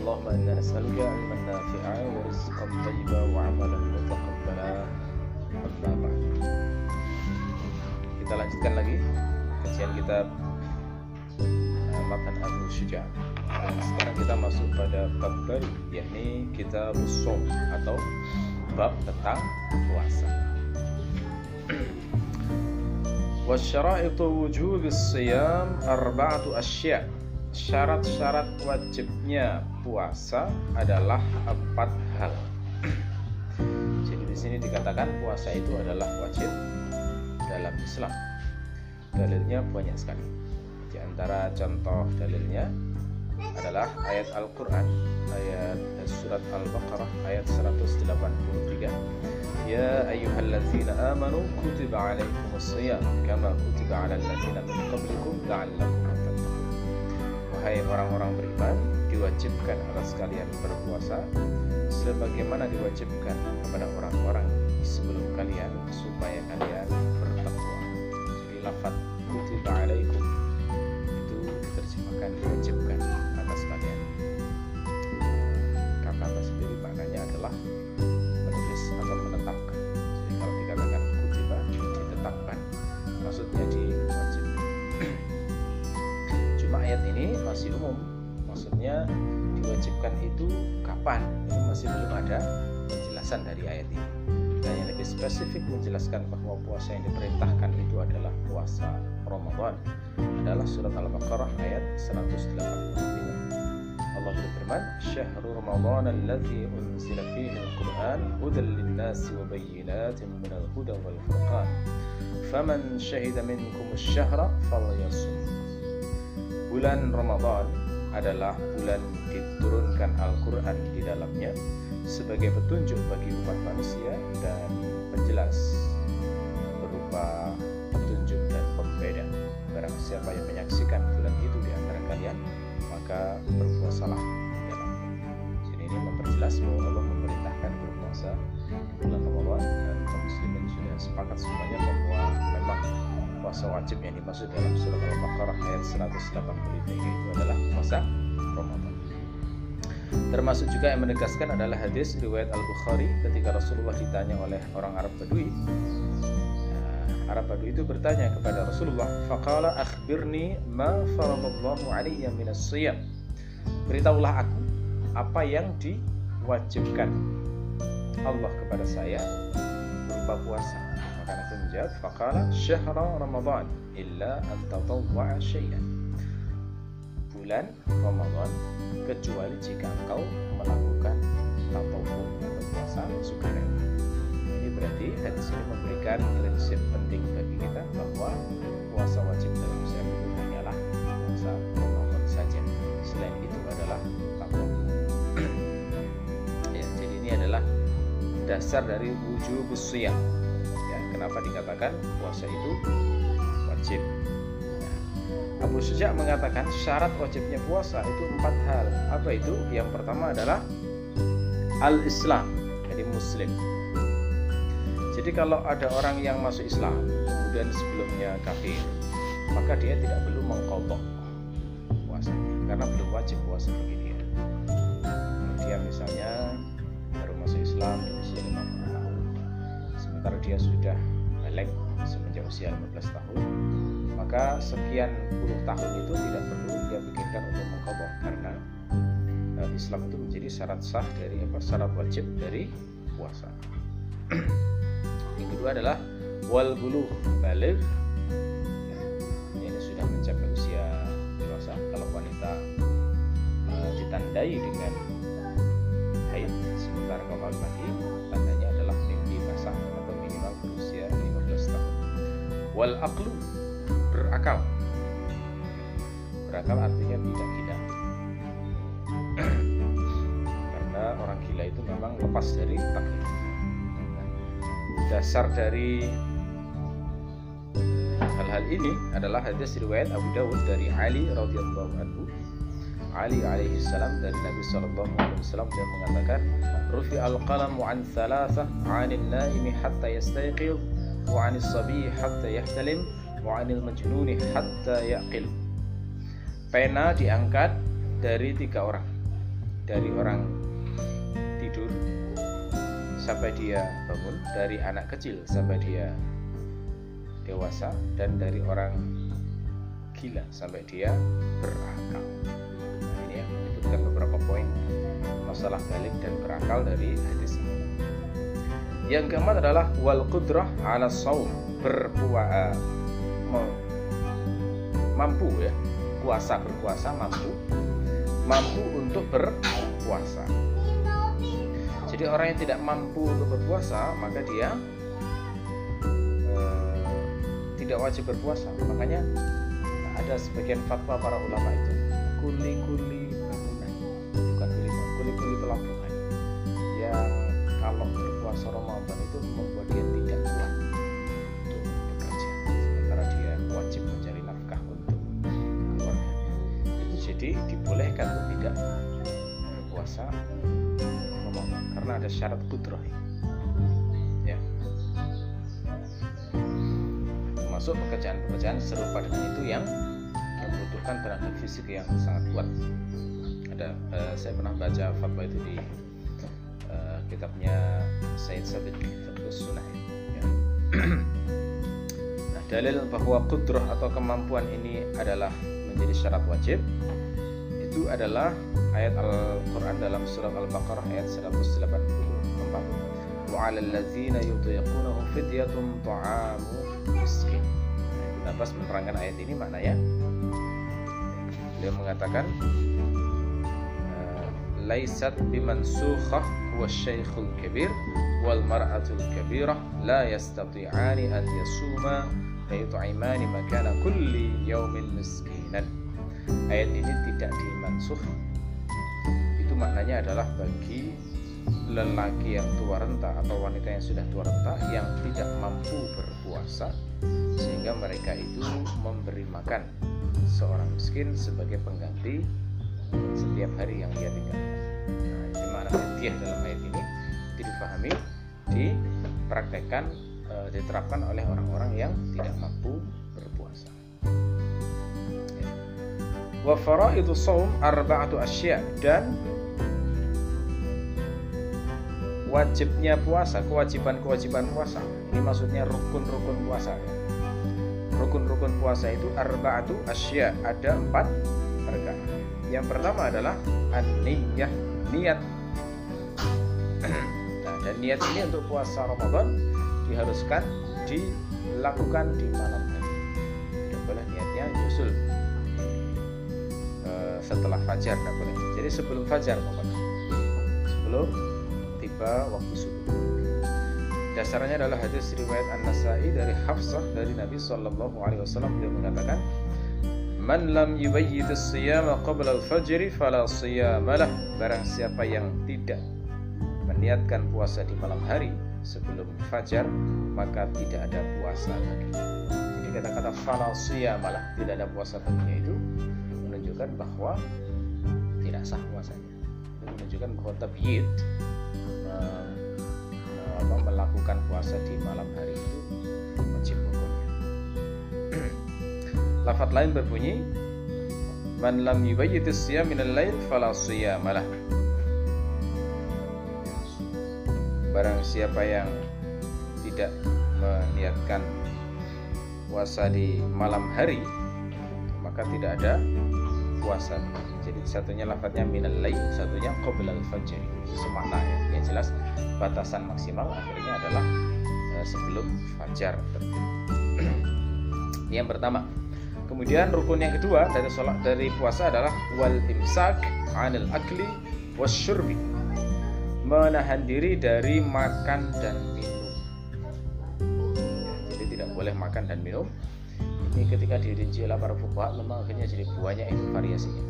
Allahumma Allahumma Kita lanjutkan lagi kajian kitab eh, Makan Abu Syuja. Dan sekarang kita masuk pada bab baru yakni kitab Usul atau bab tentang puasa. Wasyara'itu wujubis siyam arba'atu asya. Syarat-syarat wajibnya puasa adalah empat hal. Jadi di sini dikatakan puasa itu adalah wajib dalam Islam. Dalilnya banyak sekali. Di antara contoh dalilnya adalah ayat Al-Qur'an ayat surat Al-Baqarah ayat 183 Ya ayyuhalladzina amanu kutiba alaikumus shiyam kama kutiba alal ladzina min qablikum la'allakum tattaqun. Wahai orang-orang beriman diwajibkan atas kalian berpuasa sebagaimana diwajibkan kepada orang-orang sebelum kalian supaya kalian bertakwa. Jadi lafaz umum. Maksudnya diwajibkan itu kapan? Ini masih belum ada penjelasan dari ayat ini. Dan yang lebih spesifik menjelaskan bahwa puasa yang diperintahkan itu adalah puasa Ramadan adalah surat Al-Baqarah ayat 185 Allah berfirman syahrul ramadan alladzi unzila fihi al-Qur'an hudan lin-nasi wa bayyinatin minal huda wal furqan. Faman syahida minkum asy-syahra falyasum. Bulan Ramadan adalah bulan diturunkan Al-Quran di dalamnya sebagai petunjuk bagi umat manusia dan penjelas berupa petunjuk dan pembeda. Barang siapa yang menyaksikan bulan itu di antara kalian maka berpuasalah di dalamnya sini ini memperjelas bahwa Allah memerintahkan berpuasa di bulan Ramadan dan kaum muslimin sudah sepakat semuanya bahwa memang puasa wajib yang dimaksud dalam surat Al-Baqarah ayat 183 itu adalah puasa Ramadan. Termasuk juga yang menegaskan adalah hadis riwayat Al-Bukhari ketika Rasulullah ditanya oleh orang Arab Badui. Nah, Arab Badui itu bertanya kepada Rasulullah, "Faqala akhbirni ma faradallahu alayya minas shiyam." Beritahulah aku apa yang diwajibkan Allah kepada saya berupa puasa. Menjawab, "Faqala syahra Ramadan illa an tatawwa'a syai'an." Bulan Ramadan kecuali jika engkau melakukan tatawwu atau puasa sukarela. Ini berarti hadis ini memberikan prinsip penting bagi kita bahwa puasa wajib dalam Islam itu hanyalah puasa Ramadan saja. Selain itu adalah tatawwu. ya, jadi ini adalah dasar dari wujubus shiyam. Kenapa dikatakan puasa itu wajib? Abu Suja mengatakan syarat wajibnya puasa itu empat hal. Apa itu? Yang pertama adalah al-Islam, jadi Muslim. Jadi kalau ada orang yang masuk Islam kemudian sebelumnya kafir, maka dia tidak perlu mengkodok puasanya karena belum wajib puasa bagi dia. Dia misalnya baru masuk Islam sementara dia sudah balik semenjak usia 15 tahun, maka sekian puluh tahun itu tidak perlu dia pikirkan untuk mengkodok karena uh, Islam itu menjadi syarat sah dari apa syarat wajib dari puasa. Yang kedua adalah wal bulu balik ya, ini sudah mencapai usia dewasa kalau wanita uh, ditandai dengan haid sementara kalau laki wal aklu berakal. Berakal artinya tidak gila. Karena orang gila itu memang lepas dari taklif dasar dari hal-hal ini adalah hadis riwayat Abu Dawud dari Ali radhiyallahu anhu. Ali alaihi salam dari Nabi sallallahu alaihi wasallam dia mengatakan rufi al qalam an thalathah 'anil naimi hatta yastayqidh wa 'anil hatta yahtalim wa 'anil hatta yaqil pena diangkat dari tiga orang. Dari orang tidur sampai dia bangun dari anak kecil sampai dia dewasa dan dari orang gila sampai dia berakal. Nah ini yang menyebutkan beberapa poin masalah balik dan berakal dari hadis ini yang keempat adalah wal qudrah ala saum berpuasa. Mampu ya? Puasa berpuasa mampu. Mampu untuk berpuasa. Jadi orang yang tidak mampu untuk berpuasa maka dia eh, tidak wajib berpuasa. Makanya ada sebagian fatwa para ulama itu kuli-kuli bangunan bukan kuli kuli-kuli pelabuhan yang kalau berpuasa Ramadan itu membuat dia tidak kuat untuk bekerja. Sementara dia wajib mencari nafkah untuk keluarga. Jadi dibolehkan untuk tidak berpuasa Ramadan karena ada syarat kudroh ya. Termasuk pekerjaan-pekerjaan serupa dengan itu yang membutuhkan tenaga fisik yang sangat kuat. Ada uh, saya pernah baca fatwa itu di kitabnya Said Sabit Fatwa Sunnah ya. nah dalil bahwa kudroh atau kemampuan ini adalah menjadi syarat wajib itu adalah ayat Al-Quran dalam surah Al-Baqarah ayat 184 wa 'alal ladzina yutiqunahu fidyatun ta'amu miskin nah, Abbas menerangkan ayat ini maknanya dia mengatakan laisat bimansukhah kabir wal mar'atul kabirah la yastati'ani an yasuma fa yut'imani makana kulli yaumin miskinan ayat ini tidak dimansuh itu maknanya adalah bagi lelaki yang tua renta atau wanita yang sudah tua renta yang tidak mampu berpuasa sehingga mereka itu memberi makan seorang miskin sebagai pengganti setiap hari yang dia tinggal. Nah, mana hadiah dalam ayat ini itu difahami, dipraktekkan, e, diterapkan oleh orang-orang yang tidak mampu berpuasa. Ya. Wa faraidu shaum arba'atu asya dan wajibnya puasa, kewajiban-kewajiban puasa. Ini maksudnya rukun-rukun puasa rukun-rukun puasa itu arba'atu asya ada empat perkara yang pertama adalah an-niyah niat. Nah, dan niat ini untuk puasa Ramadan diharuskan dilakukan di malam hari. Tidak boleh niatnya nyusul. E, setelah fajar tidak boleh. Jadi sebelum fajar pokoknya. Sebelum tiba waktu subuh. Dasarnya adalah hadis riwayat An-Nasai dari Hafsah dari Nabi Shallallahu Alaihi Wasallam. Beliau mengatakan, Man lam yubayyit as-siyama qabla al-fajr fala siyamalah. Barang siapa yang tidak meniatkan puasa di malam hari sebelum fajar, maka tidak ada puasa baginya. Jadi kata-kata fala siyamalah, tidak ada puasa baginya itu menunjukkan bahwa tidak sah puasanya. Itu menunjukkan bahwa tabiyyid apa, melakukan puasa di malam hari itu wajib hukumnya. Lafat lain berbunyi Man lam yubayyitis siyam minal lail fala siyamalah. Barang siapa yang tidak meniatkan puasa di malam hari maka tidak ada puasa jadi satunya lafadznya minal lail satunya qabla al-fajr semakna ya. yang jelas batasan maksimal akhirnya adalah uh, sebelum fajar yang pertama kemudian rukun yang kedua dari sholat dari puasa adalah wal imsak anil akli wasyurbi. Menahan diri dari makan dan minum. Jadi tidak boleh makan dan minum. Ini ketika dirinci oleh para fuqaha memang akhirnya jadi banyak itu variasinya.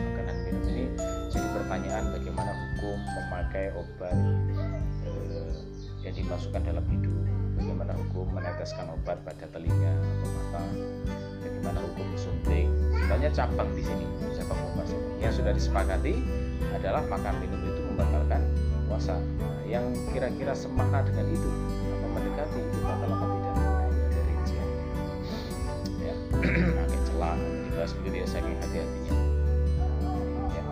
Makanan minum ini jadi pertanyaan bagaimana hukum memakai obat eh, yang dimasukkan dalam hidung bagaimana hukum meneteskan obat pada telinga atau mata bagaimana hukum suntik banyak cabang di sini cabang obat yang sudah disepakati adalah makan minum itu membatalkan puasa. Nah, yang kira-kira semakna dengan itu apa mendekati itu batal apa tidak nah, ada rincian ya agak celah dibahas begitu ya saking hati-hatinya. Ya.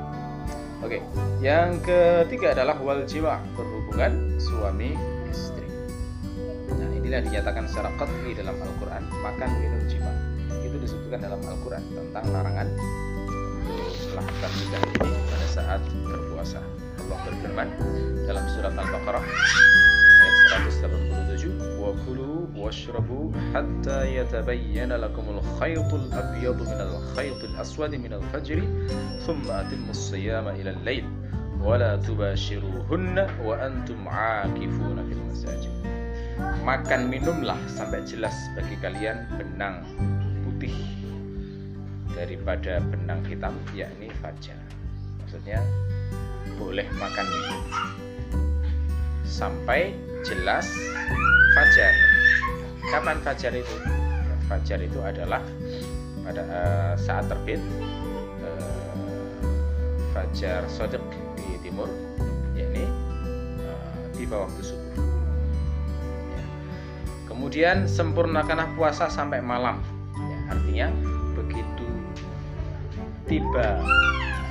oke yang ketiga adalah wal jiwa berhubungan suami istri. Nah inilah dinyatakan secara qat'i dalam Al-Quran makan minum jiwa disebutkan dalam Al-Quran tentang larangan melakukan bidah ini pada saat berpuasa. Allah berfirman dalam surat Al-Baqarah ayat 187 wa kulu washrabu hatta yatabiyan lakum al-khayt al-abyad min al-khayt al-aswad min al-fajr, thumma atimu al-siyam ila al-lail wala tubashiruhunna wa antum aakifuna fil masajid makan minumlah sampai jelas bagi kalian benang daripada benang hitam yakni fajar. Maksudnya boleh makan minum sampai jelas fajar. Kapan fajar itu? Fajar itu adalah pada uh, saat terbit uh, fajar sodek di timur yakni uh, di bawah waktu subuh. Ya. kemudian sempurnakanlah puasa sampai malam. Ya, artinya tiba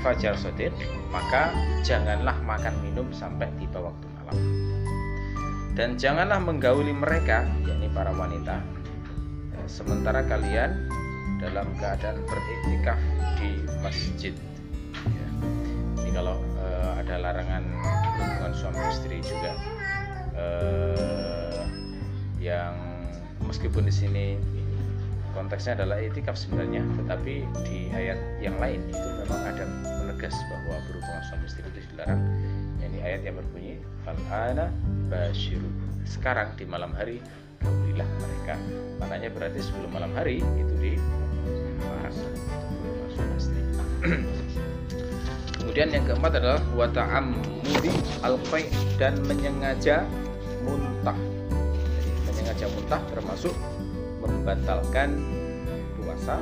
fajar sodir maka janganlah makan minum sampai tiba waktu malam dan janganlah menggauli mereka yakni para wanita ya, sementara kalian dalam keadaan beriktikaf di masjid ya. ini kalau uh, ada larangan hubungan suami istri juga uh, yang meskipun di sini konteksnya adalah etikaf sebenarnya tetapi di ayat yang lain itu memang ada menegas bahwa berhubungan suami istri itu dilarang. Ini ayat yang berbunyi fal'ana basyiru sekarang di malam hari gaulilah mereka. Maknanya berarti sebelum malam hari itu di kemudian yang keempat adalah wata'ammudi al dan menyengaja muntah. Jadi menyengaja muntah termasuk membatalkan puasa.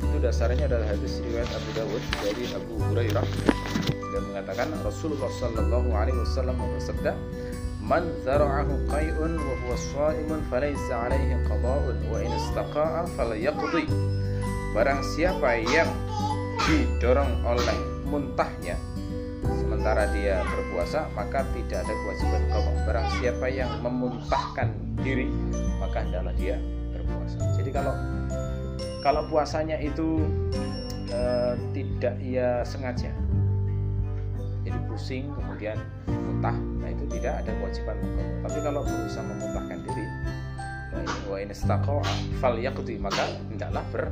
Itu dasarnya adalah hadis riwayat Abu Dawud dari Abu Hurairah. Yang mengatakan Rasulullah Shallallahu Alaihi Wasallam bersabda Man zara'ahu qai'un wa huwa sha'imun falaysa alaihi qada'un wa in istaqa'a falyaqdi Barang siapa yang didorong oleh muntahnya sementara dia berpuasa maka tidak ada kewajiban qada. Barang siapa yang memuntahkan diri maka hendaklah dia berpuasa. Jadi kalau kalau puasanya itu e, tidak ia sengaja, jadi pusing kemudian muntah, nah itu tidak ada kewajiban mengkodok. Tapi kalau berusaha memuntahkan diri, wa in fal yaqdi maka hendaklah ber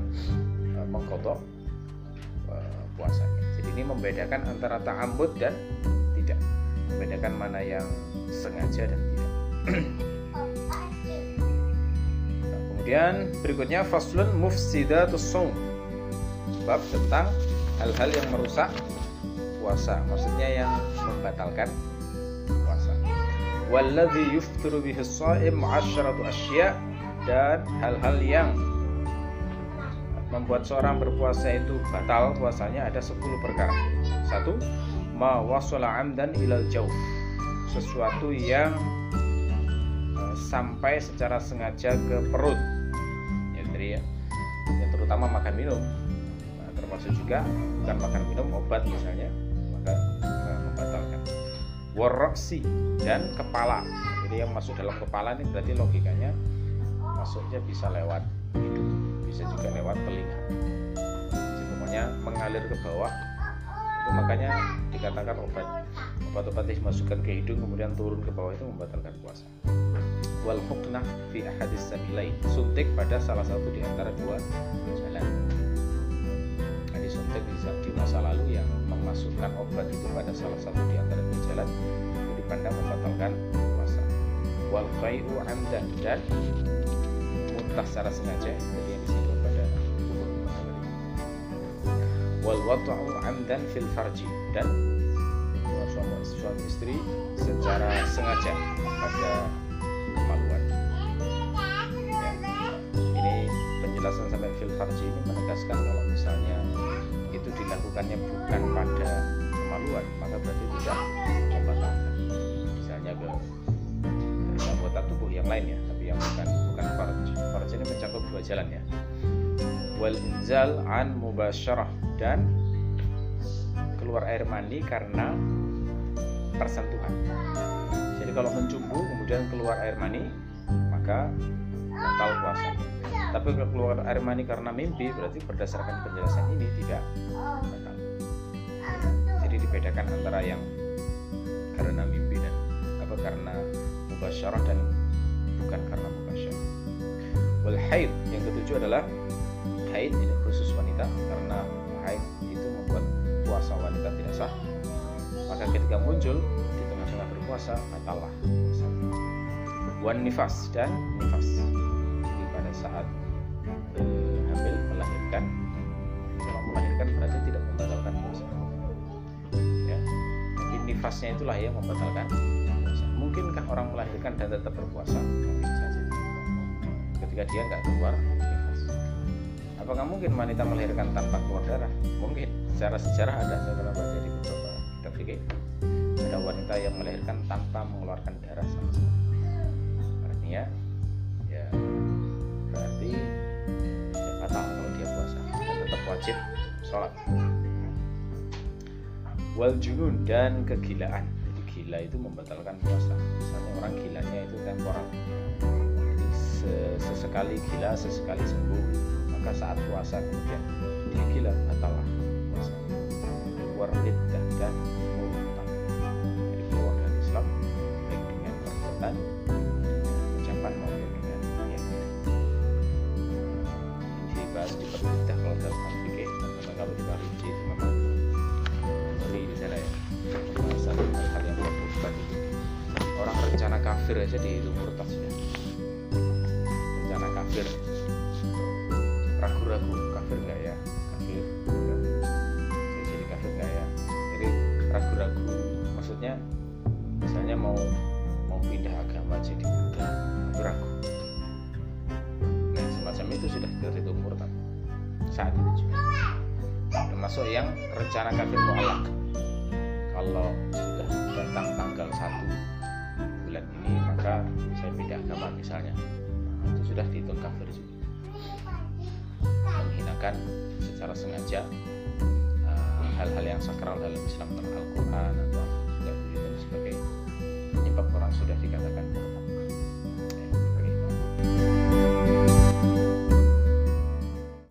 e, e, puasanya. Jadi ini membedakan antara ta'ambud dan tidak, membedakan mana yang sengaja dan tidak. Kemudian berikutnya faslun mufsidatus shaum. Bab tentang hal-hal yang merusak puasa, maksudnya yang membatalkan puasa. Walladzi yuftiru bihi shaim 'asyratu asya' dan hal-hal yang membuat seorang berpuasa itu batal puasanya ada 10 perkara. Satu, ma wasala amdan ilal jauh. Sesuatu yang eh, sampai secara sengaja ke perut ya. Yang terutama makan minum. Nah, termasuk juga bukan makan minum obat misalnya maka nah, membatalkan. Woroksi dan kepala. Jadi yang masuk dalam kepala ini berarti logikanya masuknya bisa lewat hidung bisa juga lewat telinga. Jadi pokoknya mengalir ke bawah. Itu makanya dikatakan obat obat-obat dimasukkan ke hidung kemudian turun ke bawah itu membatalkan puasa wal huknah fi ahadis sabilain suntik pada salah satu di antara dua jalan. Jadi suntik di masa lalu yang memasukkan obat itu pada salah satu di antara dua jalan. Itu dipandang membatalkan puasa. Wal qai'u amdan dan muntah secara sengaja. Jadi yang disinggung pada wal wad'u amdan fil farji dan suami istri secara sengaja pada melakukannya bukan pada kemaluan maka berarti tidak membatalkan misalnya ke anggota tubuh yang lain ya tapi yang bukan bukan farj. Farj ini mencakup dua jalan ya. Wal inzal an mubasyarah dan keluar air mani karena persentuhan. Jadi kalau mencumbu kemudian keluar air mani maka batal puasa tapi kalau keluar air mani karena mimpi berarti berdasarkan penjelasan ini tidak batal jadi dibedakan antara yang karena mimpi dan apa karena mubasyarah dan bukan karena mubasyarah. Wal haid yang ketujuh adalah haid ini khusus wanita karena haid itu membuat puasa wanita tidak sah. Maka ketika muncul di tengah-tengah berpuasa batallah puasa. Wan nifas dan tapi nifasnya itulah yang membatalkan puasa. Mungkinkah orang melahirkan dan tetap berpuasa? Ketika dia nggak keluar nifas apakah mungkin wanita melahirkan tanpa keluar darah? Mungkin. Secara sejarah ada saya pernah baca di beberapa kitab fikih. Ada wanita yang melahirkan tanpa mengeluarkan darah sama sekali. Artinya ya berarti ya batal kalau dia puasa tetap wajib sholat wal junun dan kegilaan. Jadi gila itu membatalkan puasa. Misalnya orang gilanya itu temporal. Sesekali gila sesekali sembuh maka saat puasa kemudian dia gila batallah puasa. Warlidah dan kafir aja dihitung murtad sudah rencana kafir. Ragu-ragu kafir nggak ya? Kafir saya jadi kafir nggak ya? Jadi ragu-ragu maksudnya misalnya mau mau pindah agama jadi Buddha ragu. Nah semacam itu sudah terhitung murtad. Saat itu juga. Termasuk yang rencana kafir mu'alak kalau sudah datang tanggal 1 bulan saya pindah agama misalnya. Nah, itu sudah dihitung kafir. Juga menghinakan secara sengaja uh, hal-hal yang sakral dalam Islam Al-Quran atau yang itu sebagai penyebab orang sudah dikatakan